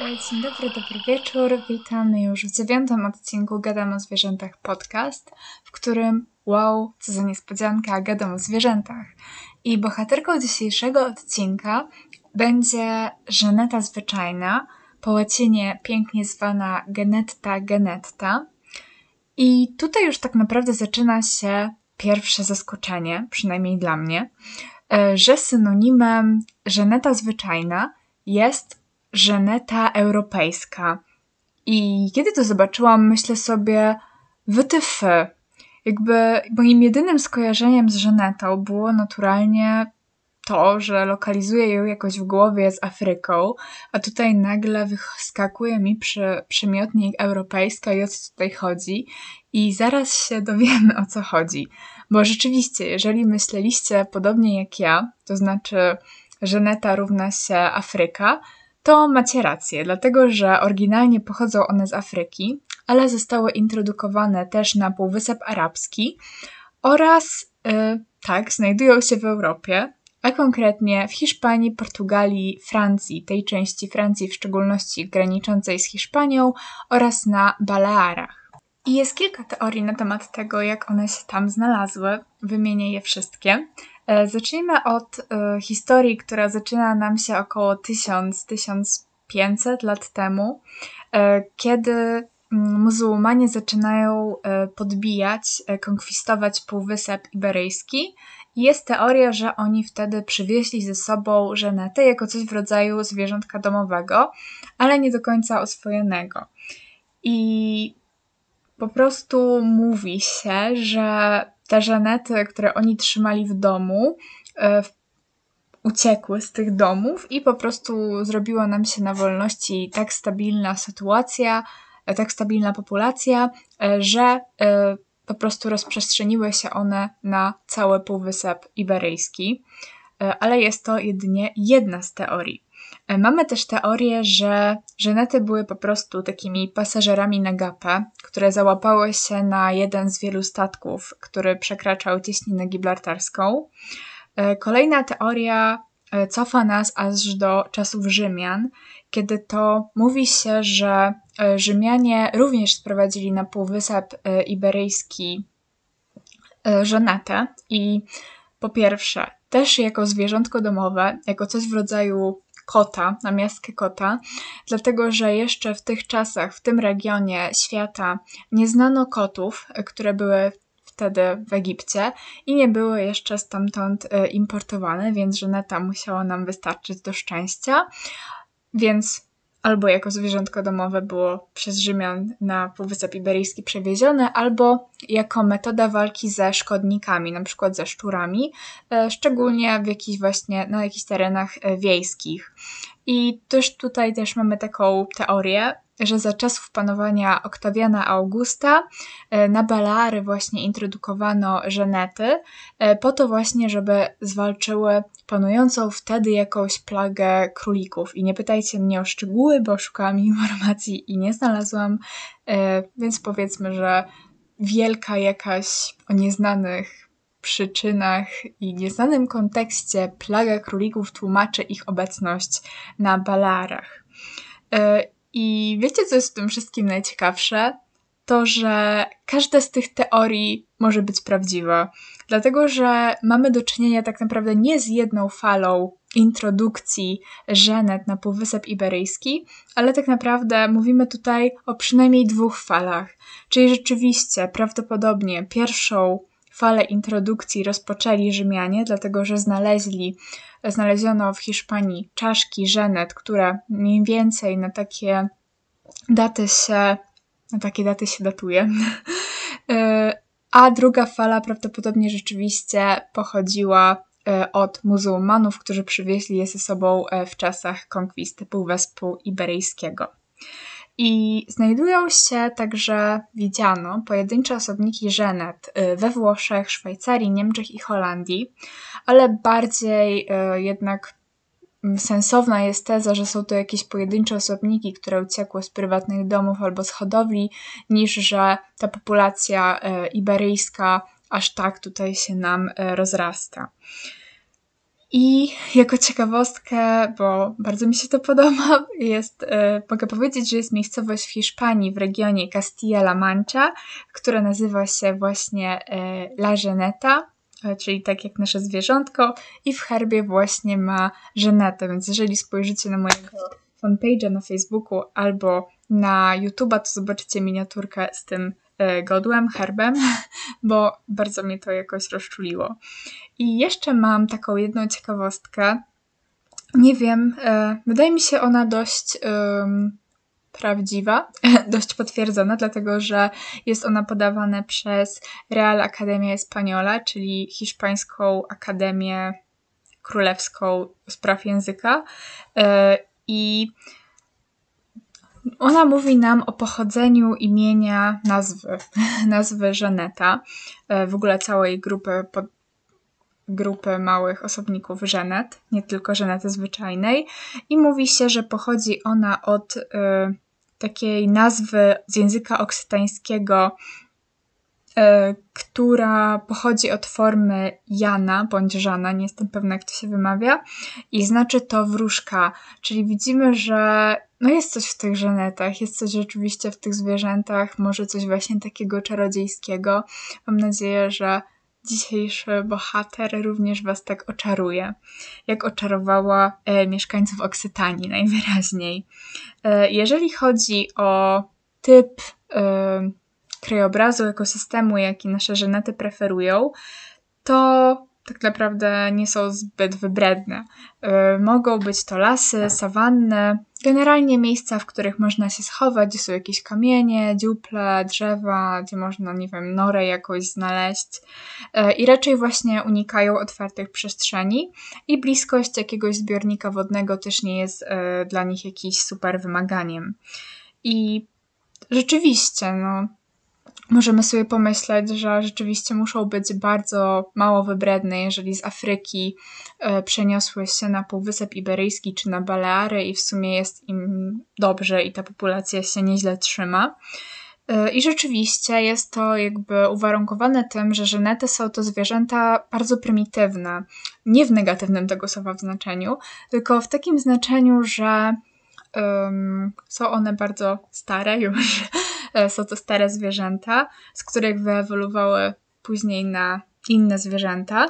Dzień dobry, dobry wieczór. Witamy już w dziewiątym odcinku Gadam o Zwierzętach podcast, w którym, wow, co za niespodzianka, gadam o zwierzętach. I bohaterką dzisiejszego odcinka będzie Żaneta Zwyczajna, po łacinie pięknie zwana Genetta Genetta. I tutaj już tak naprawdę zaczyna się pierwsze zaskoczenie, przynajmniej dla mnie, e, że synonimem Żaneta Zwyczajna jest Żaneta Europejska. I kiedy to zobaczyłam, myślę sobie, wytyfy. Jakby moim jedynym skojarzeniem z Żanetą było naturalnie to, że lokalizuję ją jakoś w głowie z Afryką, a tutaj nagle wyskakuje mi przy, przymiotnik europejska i o co tutaj chodzi. I zaraz się dowiemy o co chodzi. Bo rzeczywiście, jeżeli myśleliście podobnie jak ja, to znaczy Żeneta równa się Afryka, to macie rację, dlatego że oryginalnie pochodzą one z Afryki, ale zostały introdukowane też na Półwysep Arabski oraz, yy, tak, znajdują się w Europie, a konkretnie w Hiszpanii, Portugalii, Francji, tej części Francji w szczególności graniczącej z Hiszpanią oraz na Balearach. I jest kilka teorii na temat tego, jak one się tam znalazły. Wymienię je wszystkie. E, zacznijmy od e, historii, która zaczyna nam się około 1000-1500 lat temu, e, kiedy mm, muzułmanie zaczynają podbijać, konkwistować Półwysep Iberyjski. Jest teoria, że oni wtedy przywieźli ze sobą żenetę jako coś w rodzaju zwierzątka domowego, ale nie do końca oswojonego. I po prostu mówi się, że te żenety, które oni trzymali w domu, e, uciekły z tych domów i po prostu zrobiła nam się na wolności tak stabilna sytuacja, e, tak stabilna populacja, e, że po prostu rozprzestrzeniły się one na cały Półwysep Iberyjski. Ale jest to jedynie jedna z teorii. E, mamy też teorię, że żenety były po prostu takimi pasażerami na gapę, które załapały się na jeden z wielu statków, który przekraczał cieśninę gibraltarską. E, kolejna teoria e, cofa nas aż do czasów Rzymian, kiedy to mówi się, że Rzymianie również sprowadzili na Półwysep Iberyjski żenetę i po pierwsze, też jako zwierzątko domowe, jako coś w rodzaju kota, na miastkę kota, dlatego że jeszcze w tych czasach, w tym regionie świata nie znano kotów, które były wtedy w Egipcie i nie były jeszcze stamtąd e, importowane, więc żeneta musiała nam wystarczyć do szczęścia. Więc albo jako zwierzątko domowe było przez Rzymian na Półwysep Iberyjski przewiezione, albo jako metoda walki ze szkodnikami, na przykład ze szczurami, e, szczególnie w jakichś właśnie, na jakichś terenach e, wiejskich. I też tutaj też mamy taką teorię, że za czasów panowania Oktawiana Augusta e, na Baleary właśnie introdukowano żenety, e, po to właśnie, żeby zwalczyły panującą wtedy jakąś plagę królików. I nie pytajcie mnie o szczegóły, bo szukałam informacji i nie znalazłam, e, więc powiedzmy, że wielka jakaś o nieznanych przyczynach i nieznanym kontekście plaga królików tłumaczy ich obecność na Balearach. I wiecie, co jest w tym wszystkim najciekawsze? To, że każda z tych teorii może być prawdziwa. Dlatego, że mamy do czynienia tak naprawdę nie z jedną falą introdukcji żenet na Półwysep Iberyjski, ale tak naprawdę mówimy tutaj o przynajmniej dwóch falach. Czyli rzeczywiście prawdopodobnie pierwszą falę introdukcji rozpoczęli Rzymianie, dlatego że znaleźli znaleziono w Hiszpanii czaszki żenet, które mniej więcej na takie daty się, na takie daty się datuje. E, a druga fala prawdopodobnie rzeczywiście pochodziła e, od muzułmanów, którzy przywieźli je ze sobą e, w czasach konkwisty Półwyspu Iberyjskiego. I znajdują się także, widziano, pojedyncze osobniki żenet y, we Włoszech, Szwajcarii, Niemczech i Holandii, ale bardziej y, jednak mm, sensowna jest teza, że są to jakieś pojedyncze osobniki, które uciekły z prywatnych domów albo z hodowli, niż że ta populacja y, iberyjska aż tak tutaj się nam rozrasta. I jako ciekawostkę, bo bardzo mi się to podoba, jest, e, mogę powiedzieć, że jest miejscowość w Hiszpanii w regionie Castilla-La Mancha, która nazywa się właśnie e, La Geneta, e, czyli tak jak nasze zwierzątko, i w herbie właśnie ma żenetę, więc jeżeli spojrzycie na mojego fanpage'a na Facebooku albo na YouTube'a, to zobaczycie miniaturkę z tym godłem, herbem, bo bardzo mnie to jakoś rozczuliło. I jeszcze mam taką jedną ciekawostkę. Nie wiem, e, wydaje mi się ona dość um, prawdziwa, dość potwierdzona, dlatego że jest ona podawana przez Real Academia Española, czyli hiszpańską akademię królewską spraw języka. E, I ona mówi nam o pochodzeniu imienia nazwy, nazwy Żaneta, e, w ogóle całej grupy, pod, grupy małych osobników Żenet, nie tylko Żenety zwyczajnej. I mówi się, że pochodzi ona od y, takiej nazwy z języka oksytańskiego, y, która pochodzi od formy Jana bądź Żana, nie jestem pewna jak to się wymawia, i znaczy to wróżka. Czyli widzimy, że no jest coś w tych żenetach, jest coś rzeczywiście w tych zwierzętach, może coś właśnie takiego czarodziejskiego. Mam nadzieję, że dzisiejszy bohater również Was tak oczaruje, jak oczarowała e, mieszkańców Oksytanii najwyraźniej. E, jeżeli chodzi o typ e, krajobrazu, ekosystemu, jaki nasze żenety preferują, to tak naprawdę nie są zbyt wybredne. Y, mogą być to lasy, sawanny, generalnie miejsca, w których można się schować, gdzie są jakieś kamienie, dziuple, drzewa, gdzie można, nie wiem, norę jakoś znaleźć. Y, I raczej właśnie unikają otwartych przestrzeni i bliskość jakiegoś zbiornika wodnego też nie jest y, dla nich jakimś super wymaganiem. I rzeczywiście, no, możemy sobie pomyśleć, że rzeczywiście muszą być bardzo mało wybredne, jeżeli z Afryki e, przeniosły się na Półwysep Iberyjski czy na Baleary i w sumie jest im dobrze i ta populacja się nieźle trzyma. E, I rzeczywiście jest to jakby uwarunkowane tym, że żenety są to zwierzęta bardzo prymitywne. Nie w negatywnym tego słowa znaczeniu, tylko w takim znaczeniu, że um, są one bardzo stare już są to stare zwierzęta, z których wyewoluowały później na inne zwierzęta.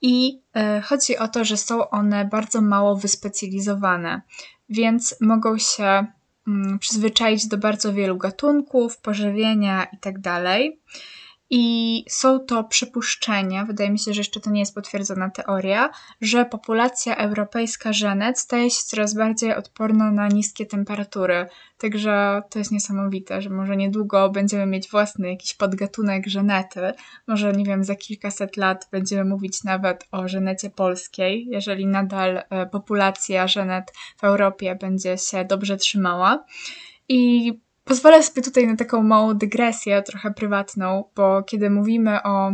I e, chodzi o to, że są one bardzo mało wyspecjalizowane, więc mogą się mm, przyzwyczaić do bardzo wielu gatunków, pożywienia itd. I są to przypuszczenia, wydaje mi się, że jeszcze to nie jest potwierdzona teoria, że populacja europejska żenet staje się coraz bardziej odporna na niskie temperatury. Także to jest niesamowite, że może niedługo będziemy mieć własny jakiś podgatunek żenety. Może, nie wiem, za kilkaset lat będziemy mówić nawet o żenecie polskiej, jeżeli nadal e, populacja żenet w Europie będzie się dobrze trzymała. I Pozwolę sobie tutaj na taką małą dygresję, trochę prywatną, bo kiedy mówimy o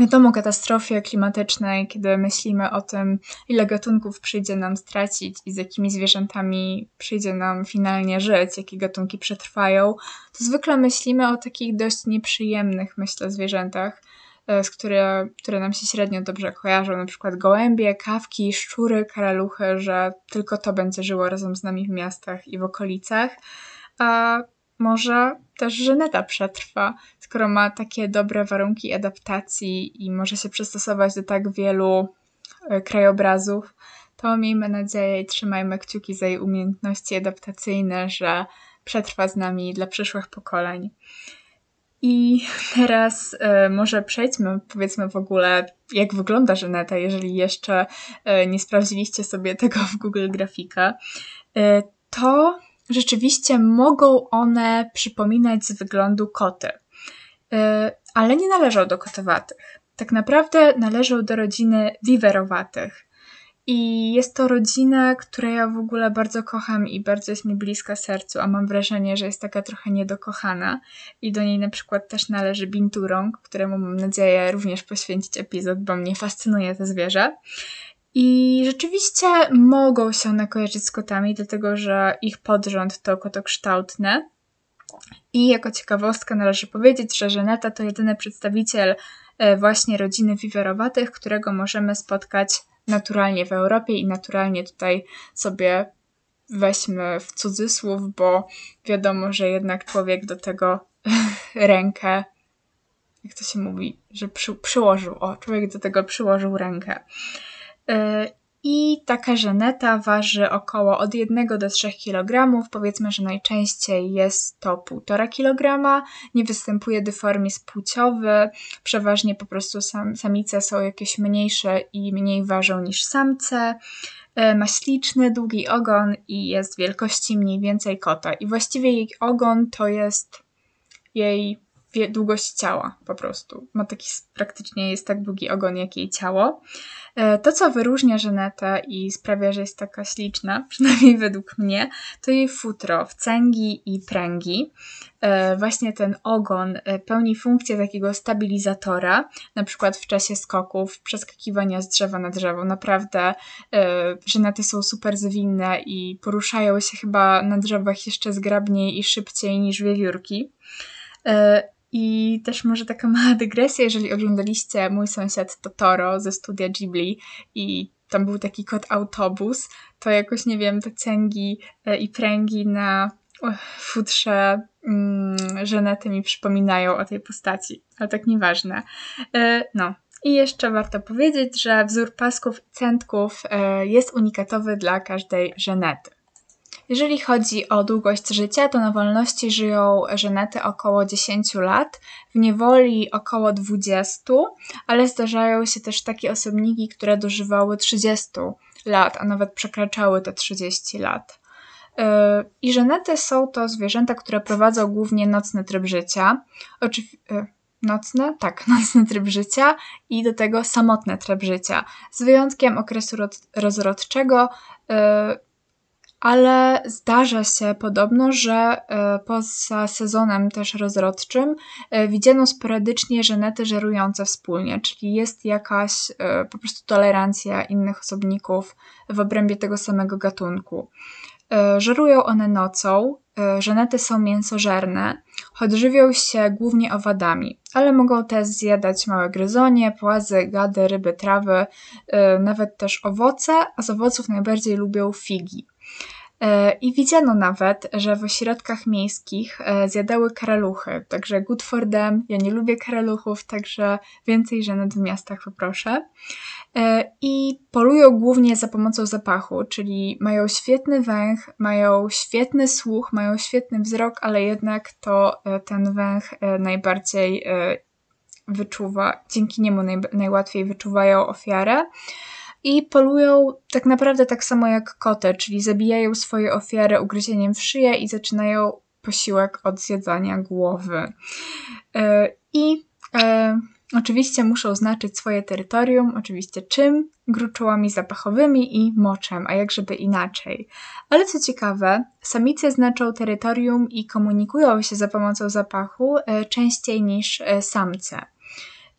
wiadomo, katastrofie klimatycznej, kiedy myślimy o tym, ile gatunków przyjdzie nam stracić i z jakimi zwierzętami przyjdzie nam finalnie żyć, jakie gatunki przetrwają, to zwykle myślimy o takich dość nieprzyjemnych, myślę, zwierzętach, e, z które, które nam się średnio dobrze kojarzą, na przykład gołębie, kawki, szczury, karaluchy, że tylko to będzie żyło razem z nami w miastach i w okolicach a może też Żeneta przetrwa, skoro ma takie dobre warunki adaptacji i może się przystosować do tak wielu e, krajobrazów, to miejmy nadzieję i trzymajmy kciuki za jej umiejętności adaptacyjne, że przetrwa z nami dla przyszłych pokoleń. I teraz e, może przejdźmy, powiedzmy w ogóle, jak wygląda Żeneta, jeżeli jeszcze e, nie sprawdziliście sobie tego w Google Grafika. E, to rzeczywiście mogą one przypominać z wyglądu koty, y, ale nie należą do kotowatych. Tak naprawdę należą do rodziny wiwerowatych. I jest to rodzina, której ja w ogóle bardzo kocham i bardzo jest mi bliska sercu, a mam wrażenie, że jest taka trochę niedokochana. I do niej na przykład też należy Binturong, któremu mam nadzieję również poświęcić epizod, bo mnie fascynuje to zwierzę. I rzeczywiście mogą się one kojarzyć z kotami, dlatego że ich podrząd to kotokształtne. I jako ciekawostkę należy powiedzieć, że Żeneta to jedyny przedstawiciel e, właśnie rodziny wiwerowatych, którego możemy spotkać naturalnie w Europie i naturalnie tutaj sobie weźmy w cudzysłów, bo wiadomo, że jednak człowiek do tego rękę, jak to się mówi, że przy, przyłożył, o, człowiek do tego przyłożył rękę. E, I taka żeneta waży około od 1 do 3 kg. Powiedzmy, że najczęściej jest to 1,5 kg. Nie występuje dyformizm płciowy. Przeważnie po prostu sam, samice są jakieś mniejsze i mniej ważą niż samce. E, ma śliczny, długi ogon i jest wielkości mniej więcej kota. I właściwie jej ogon to jest jej długość ciała po prostu. Ma taki praktycznie jest tak długi ogon jak jej ciało. E, to, co wyróżnia Żenetę i sprawia, że jest taka śliczna, przynajmniej według mnie, to jej futro cęgi i pręgi. E, właśnie ten ogon e, pełni funkcję takiego stabilizatora, na przykład w czasie skoków, przeskakiwania z drzewa na drzewo. Naprawdę Żenety są super zwinne i poruszają się chyba na drzewach jeszcze zgrabniej i szybciej niż wiewiórki. I też może taka mała dygresja, jeżeli oglądaliście Mój sąsiad Totoro ze studia Ghibli i tam był taki kot autobus, to jakoś, nie wiem, te cęgi e, i pręgi na futrze mm, Żenety mi przypominają o tej postaci, ale tak nieważne. E, no. I jeszcze warto powiedzieć, że wzór pasków i centków e, jest unikatowy dla każdej Żenety. Jeżeli chodzi o długość życia, to na wolności żyją żenety około 10 lat, w niewoli około 20, ale zdarzają się też takie osobniki, które dożywały 30 lat, a nawet przekraczały te 30 lat. Yy, I żenety są to zwierzęta, które prowadzą głównie nocny tryb życia. Yy, nocne, tak, nocny tryb życia i do tego samotny tryb życia. Z wyjątkiem okresu rozrodczego, yy, ale zdarza się podobno, że e, poza sezonem też rozrodczym e, widziano sporadycznie żenety żerujące wspólnie, czyli jest jakaś e, po prostu tolerancja innych osobników w obrębie tego samego gatunku. Żerują one nocą, żenety są mięsożerne, choć żywią się głównie owadami, ale mogą też zjadać małe gryzonie, płazy, gady, ryby, trawy, nawet też owoce, a z owoców najbardziej lubią figi. E, I widziano nawet, że w ośrodkach miejskich e, zjadały karaluchy, także good for them. Ja nie lubię karaluchów, także więcej żenet w miastach poproszę. E, I polują głównie za pomocą zapachu, czyli mają świetny węch, mają świetny słuch, mają świetny wzrok, ale jednak to ten węch najbardziej wyczuwa, dzięki niemu naj, najłatwiej wyczuwają ofiarę i polują tak naprawdę tak samo jak koty, czyli zabijają swoje ofiary ugryzieniem w szyję i zaczynają posiłek od zjedzania głowy. E, I e, oczywiście muszą znaczyć swoje terytorium, oczywiście czym? Gruczołami zapachowymi i moczem, a jak żeby inaczej. Ale co ciekawe, samice znaczą terytorium i komunikują się za pomocą zapachu e, częściej niż samce.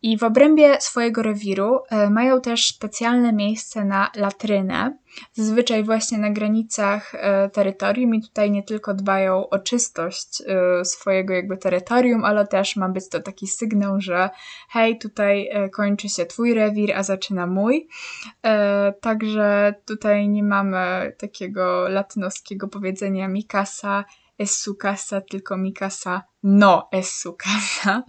I w obrębie swojego rewiru e, mają też specjalne miejsce na latrynę, zazwyczaj właśnie na granicach e, terytorium i tutaj nie tylko dbają o czystość e, swojego jakby terytorium, ale też ma być to taki sygnał, że hej, tutaj kończy się twój rewir, a zaczyna mój. Także tutaj nie mamy takiego latynoskiego powiedzenia Mikasa es su casa, tylko Mikasa no es su casa.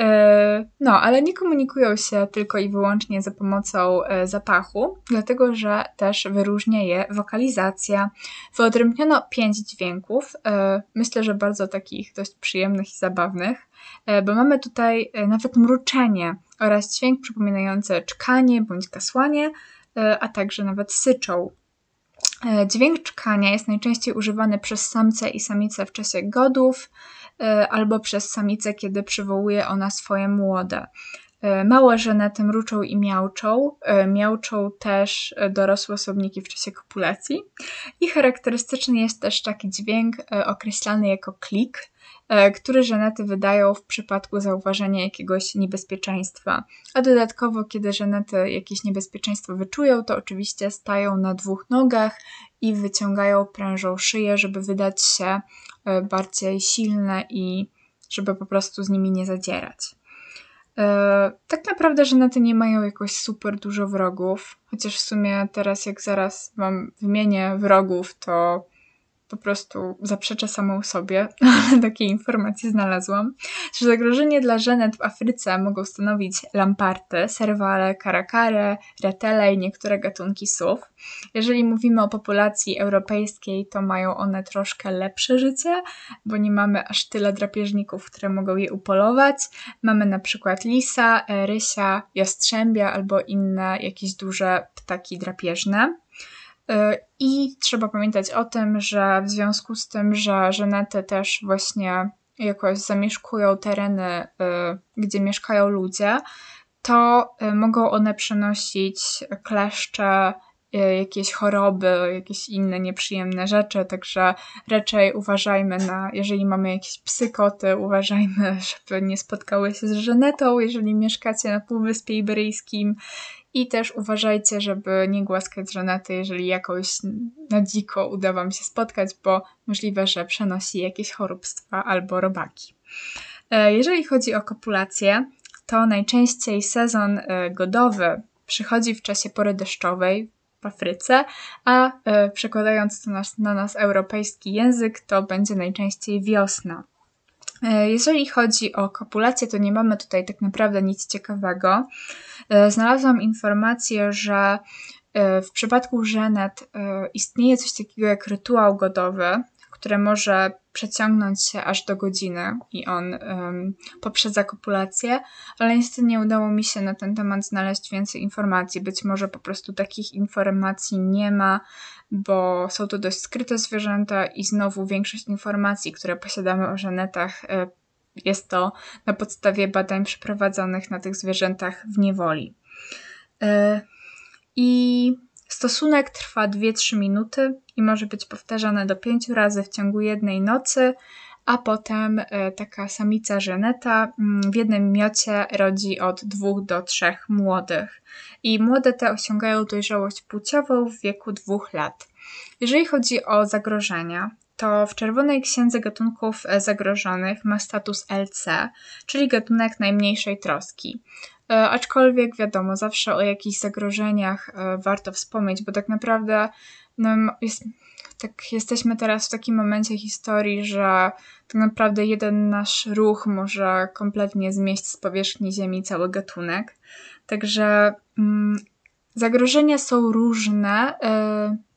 E, no, ale nie komunikują się tylko i wyłącznie za pomocą e, zapachu, dlatego że też wyróżnia je wokalizacja. Wyodrębniono pięć dźwięków, e, myślę, że bardzo takich dość przyjemnych i zabawnych, bo mamy tutaj nawet mruczenie oraz dźwięk przypominający czkanie bądź kasłanie, a także nawet syczą. Dźwięk czkania jest najczęściej używany przez samce i samice w czasie godów, albo przez samicę, kiedy przywołuje ona swoje młode. E, małe żenety mruczą i miauczą. E, miauczą też dorosłe osobniki w czasie kopulacji. I charakterystyczny jest też taki dźwięk określany jako klik, który żenety wydają w przypadku zauważenia jakiegoś niebezpieczeństwa. A dodatkowo, kiedy żenety jakieś niebezpieczeństwo wyczują, to oczywiście stają na dwóch nogach i wyciągają prężą szyję, żeby wydać się bardziej silne i żeby po prostu z nimi nie zadzierać. tak naprawdę żenety nie mają jakoś super dużo wrogów, chociaż w sumie teraz jak zaraz wam wymienię wrogów, to po prostu zaprzeczę samą sobie, ale takie informacje znalazłam, że zagrożenie dla żenet w Afryce mogą stanowić lamparty, serwale, karakare, retele i niektóre gatunki sów. Jeżeli mówimy o populacji europejskiej, to mają one troszkę lepsze życie, bo nie mamy aż tyle drapieżników, które mogą je upolować. Mamy na przykład lisa, rysia, jastrzębia albo inne jakieś duże ptaki drapieżne. E, I trzeba pamiętać o tym, że w związku z tym, że żenety też właśnie jakoś zamieszkują tereny, e, gdzie mieszkają ludzie, to e, mogą one przenosić kleszcze, jakieś choroby, jakieś inne nieprzyjemne rzeczy, także raczej uważajmy na, jeżeli mamy jakieś psykoty, uważajmy, żeby nie spotkały się z żenetą, jeżeli mieszkacie na Półwyspie Iberyjskim i też uważajcie, żeby nie głaskać żonety, jeżeli jakoś na dziko uda Wam się spotkać, bo możliwe, że przenosi jakieś chorobstwa albo robaki. E, jeżeli chodzi o kopulację, to najczęściej sezon e, godowy przychodzi w czasie pory deszczowej w Afryce, a e, przekładając to na, na nas europejski język, to będzie najczęściej wiosna. Jeżeli chodzi o kopulację, to nie mamy tutaj tak naprawdę nic ciekawego. E, znalazłam informację, że e, w przypadku żenet istnieje coś takiego jak rytuał godowy, które może przeciągnąć się aż do godziny i on um, poprzedza kopulację, ale niestety nie udało mi się na ten temat znaleźć więcej informacji. Być może po prostu takich informacji nie ma, bo są to dość skryte zwierzęta i znowu większość informacji, które posiadamy o żenetach, e, jest to na podstawie badań przeprowadzonych na tych zwierzętach w niewoli. E, I stosunek trwa 2-3 minuty i może być powtarzane do 5 razy w ciągu jednej nocy, a potem e, taka samica żeneta mm, w jednym miocie rodzi od 2 do 3 młodych. I młode te osiągają dojrzałość płciową w wieku 2 lat. Jeżeli chodzi o zagrożenia, to w Czerwonej Księdze Gatunków e, Zagrożonych ma status LC, czyli gatunek najmniejszej troski. E, aczkolwiek wiadomo, zawsze o jakichś zagrożeniach e, warto wspomnieć, bo tak naprawdę no, jest, tak jesteśmy teraz w takim momencie historii, że tak naprawdę jeden nasz ruch może kompletnie zmieść z powierzchni Ziemi cały gatunek. Także mm, zagrożenia są różne. Y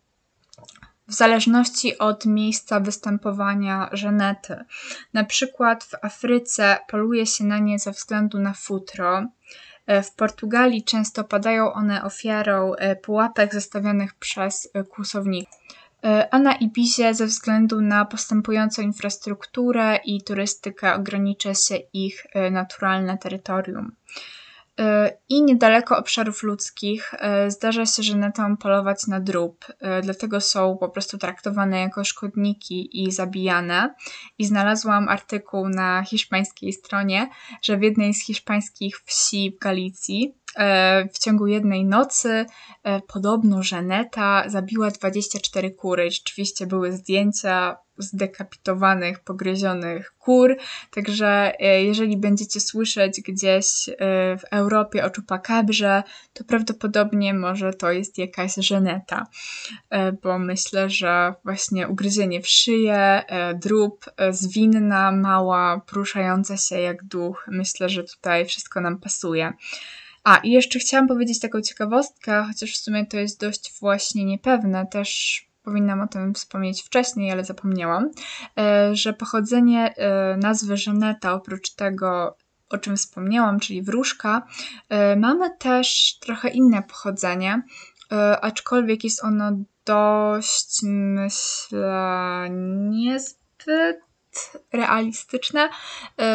w zależności od miejsca występowania żenety. Na przykład w Afryce poluje się na nie ze względu na futro. E, w Portugalii często padają one ofiarą e, pułapek zestawionych przez e, kłusowników. A na Ibizie ze względu na postępującą infrastrukturę i turystykę ogranicza się ich naturalne terytorium. I niedaleko obszarów ludzkich e, zdarza się, że netą polować na drób, e, dlatego są po prostu traktowane jako szkodniki i zabijane. I znalazłam artykuł na hiszpańskiej stronie, że w jednej z hiszpańskich wsi w Galicji w ciągu jednej nocy podobno Żeneta zabiła 24 kury. Rzeczywiście były zdjęcia, zdekapitowanych, pogryzionych kur. Także e, jeżeli będziecie słyszeć gdzieś e, w Europie o czupakabrze, to prawdopodobnie może to jest jakaś żeneta, e, bo myślę, że właśnie ugryzienie w szyję, drób, zwinna, mała, poruszająca się jak duch, myślę, że tutaj wszystko nam pasuje. A, i jeszcze chciałam powiedzieć taką ciekawostkę, chociaż w sumie to jest dość właśnie niepewne, też powinnam o tym wspomnieć wcześniej, ale zapomniałam, e, że pochodzenie e, nazwy Żeneta, oprócz tego, o czym wspomniałam, czyli wróżka, e, mamy też trochę inne pochodzenie, aczkolwiek jest ono dość, myślę, niezbyt realistyczne,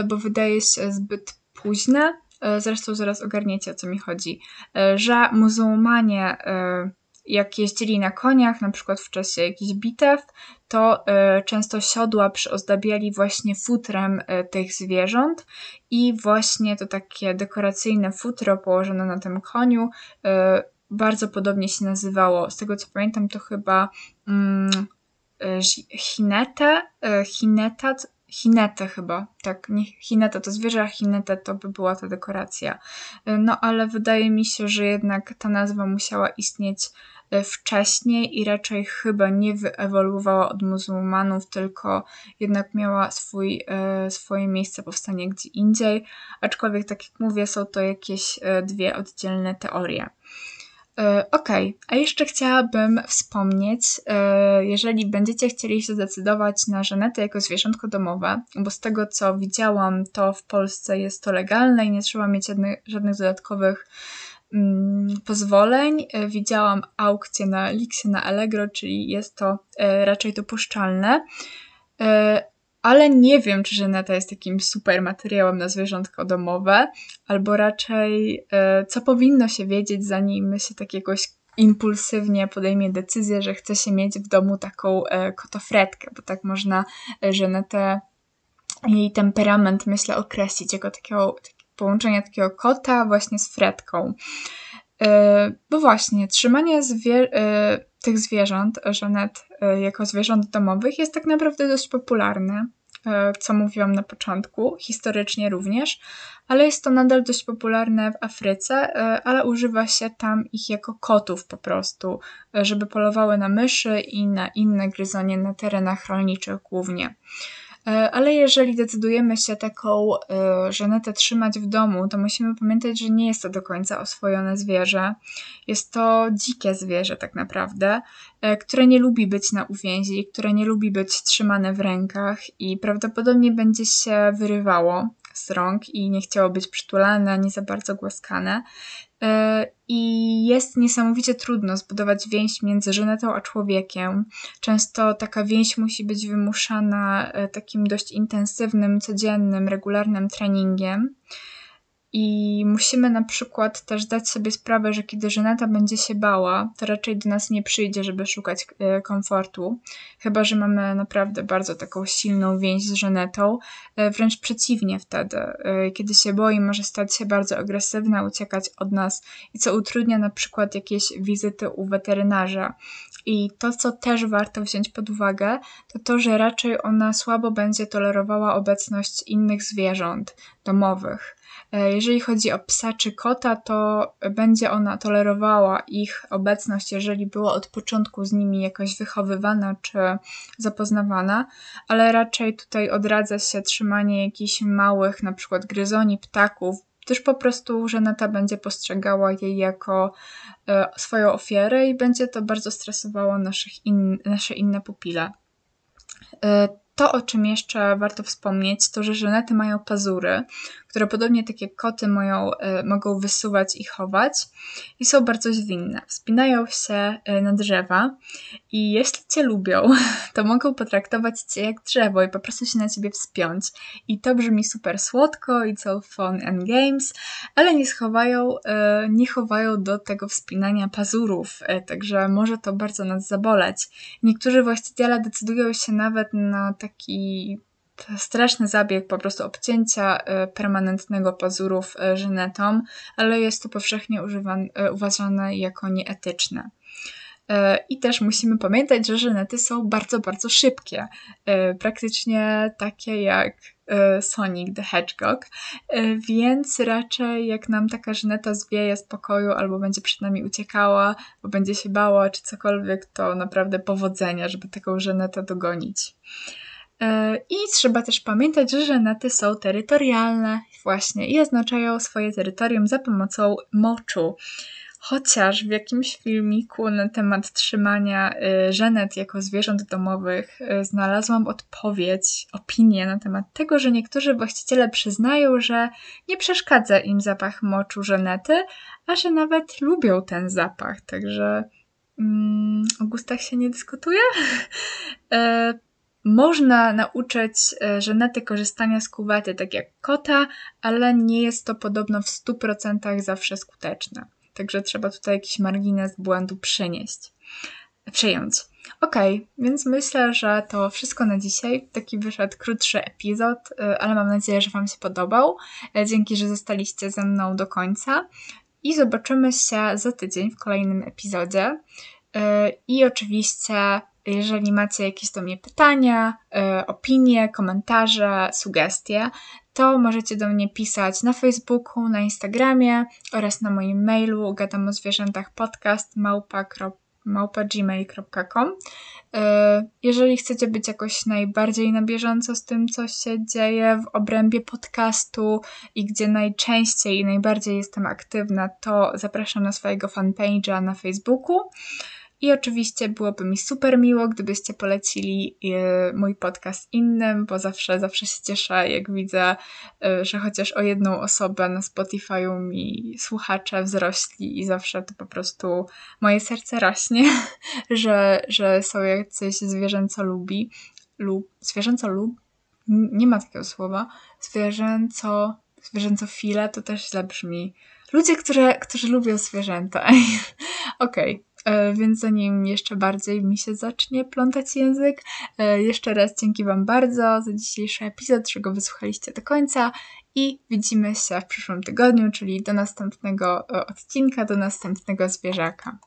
bo wydaje się zbyt późne. Zresztą zaraz ogarniecie o co mi chodzi, że muzułmanie jak jeździli na koniach, na przykład w czasie jakichś bitew, to y, często siodła przyozdabiali właśnie futrem y, tych zwierząt i właśnie to takie dekoracyjne futro położone na tym koniu y, bardzo podobnie się nazywało. Z tego co pamiętam, to chyba mm, hinete, hinetat, Hinetę chyba, tak, nie Hineta to zwierzę, a Hineta to by była ta dekoracja. No ale wydaje mi się, że jednak ta nazwa musiała istnieć E, wcześniej i raczej chyba nie wyewoluowała od muzułmanów, tylko jednak miała swój, e, swoje miejsce powstania gdzie indziej. Aczkolwiek, tak jak mówię, są to jakieś e, dwie oddzielne teorie. Ok, a jeszcze chciałabym wspomnieć, jeżeli będziecie chcieli się zdecydować na żenetę jako zwierzątko domowe, bo z tego co widziałam, to w Polsce jest to legalne i nie trzeba mieć żadnych, dodatkowych pozwoleń. E, widziałam aukcję na Lixie, na Allegro, czyli jest to e, raczej dopuszczalne. E, ale nie wiem, czy żeneta jest takim super materiałem na zwierzątko domowe, albo raczej co powinno się wiedzieć, zanim się tak jakoś impulsywnie podejmie decyzję, że chce się mieć w domu taką kotofretkę, bo tak można żenetę jej temperament, myślę, określić jako takiego, połączenia takiego kota właśnie z fretką. E, bo właśnie, trzymanie e, tych zwierząt, żonet e, jako zwierząt domowych jest tak naprawdę dość popularne, co mówiłam na początku, historycznie również, ale jest to nadal dość popularne w Afryce, ale używa się tam ich jako kotów po prostu, żeby polowały na myszy i na inne gryzonie na terenach rolniczych głównie. E, ale jeżeli decydujemy się taką e, żenetę trzymać w domu, to musimy pamiętać, że nie jest to do końca oswojone zwierzę. Jest to dzikie zwierzę tak naprawdę, e, które nie lubi być na uwięzi, które nie lubi być trzymane w rękach i prawdopodobnie będzie się wyrywało z rąk i nie chciało być przytulane ani za bardzo głaskane. E, I jest niesamowicie trudno zbudować więź między żenetą a człowiekiem. Często taka więź musi być wymuszana e, takim dość intensywnym, codziennym, regularnym treningiem. I musimy na przykład też dać sobie sprawę, że kiedy Żeneta będzie się bała, to raczej do nas nie przyjdzie, żeby szukać e, komfortu. Chyba, że mamy naprawdę bardzo taką silną więź z Żenetą. E, wręcz przeciwnie wtedy. E, kiedy się boi, może stać się bardzo agresywna, uciekać od nas i co utrudnia na przykład jakieś wizyty u weterynarza. I to, co też warto wziąć pod uwagę, to to, że raczej ona słabo będzie tolerowała obecność innych zwierząt domowych. E, jeżeli chodzi o psa czy kota, to będzie ona tolerowała ich obecność, jeżeli była od początku z nimi jakoś wychowywana czy zapoznawana, ale raczej tutaj odradza się trzymanie jakichś małych, na przykład gryzoni, ptaków, gdyż po prostu Żeneta będzie postrzegała jej jako e, swoją ofiarę i będzie to bardzo stresowało naszych in, nasze inne pupile. E, to, o czym jeszcze warto wspomnieć, to że żenety mają pazury, które podobnie tak jak koty mają, y, mogą wysuwać i chować i są bardzo zwinne. Wspinają się y, na drzewa i jeśli cię lubią, to mogą potraktować cię jak drzewo i po prostu się na ciebie wspiąć. I to brzmi super słodko i co fun and games, ale nie schowają, y, nie chowają do tego wspinania pazurów, także może to bardzo nas zaboleć. Niektórzy właściciele decydują się nawet na taki straszny zabieg po prostu obcięcia e, permanentnego pazurów e, żynetą, ale jest to powszechnie używane, uważane jako nieetyczne. E, I też musimy pamiętać, że żenety są bardzo, bardzo szybkie. Praktycznie takie jak Sonic the Hedgehog, więc raczej jak nam taka żeneta zwieje z pokoju albo będzie przed nami uciekała, bo będzie się bała czy cokolwiek, to naprawdę powodzenia, żeby taką żenetę dogonić. E, I trzeba też pamiętać, że żenety są terytorialne właśnie i oznaczają swoje terytorium za pomocą moczu. Chociaż w jakimś filmiku na temat trzymania e, żenet jako zwierząt domowych e, znalazłam odpowiedź, opinię na temat tego, że niektórzy właściciele przyznają, że nie przeszkadza im zapach moczu żenety, a że nawet lubią ten zapach. Także mm, o gustach się nie dyskutuje. Można nauczyć e, żenety korzystania z kuwety, tak jak kota, ale nie jest to podobno w 100% zawsze skuteczne. Także trzeba tutaj jakiś margines błędu przenieść, przejąć. Ok, więc myślę, że to wszystko na dzisiaj. Taki wyszedł krótszy epizod, e, ale mam nadzieję, że Wam się podobał. E, dzięki, że zostaliście ze mną do końca. I zobaczymy się za tydzień w kolejnym epizodzie. I oczywiście Jeżeli macie jakieś do mnie pytania, y, opinie, komentarze, sugestie, to możecie do mnie pisać na Facebooku, na Instagramie oraz na moim mailu gadam o zwierzętach podcast małpa.gmail.com E, jeżeli chcecie być jakoś najbardziej na bieżąco z tym, co się dzieje w obrębie podcastu i gdzie najczęściej i najbardziej jestem aktywna, to zapraszam na swojego fanpage'a na Facebooku. I oczywiście byłoby mi super miło, gdybyście polecili e, mój podcast innym, bo zawsze, zawsze się cieszę, jak widzę, e, że chociaż o jedną osobę na Spotify'u mi słuchacze wzrośli i zawsze to po prostu moje serce rośnie, że, że są jacyś zwierzęco lubi, lub, zwierzęco lub, nie ma takiego słowa, zwierzęco, zwierzęco file to też źle brzmi. Ludzie, którzy, którzy lubią zwierzęta. Okej. Okay. E, więc zanim jeszcze bardziej mi się zacznie plątać język, e, jeszcze raz dzięki Wam bardzo za dzisiejszy epizod, że go wysłuchaliście do końca i widzimy się w przyszłym tygodniu, czyli do następnego e, odcinka, do następnego zwierzaka.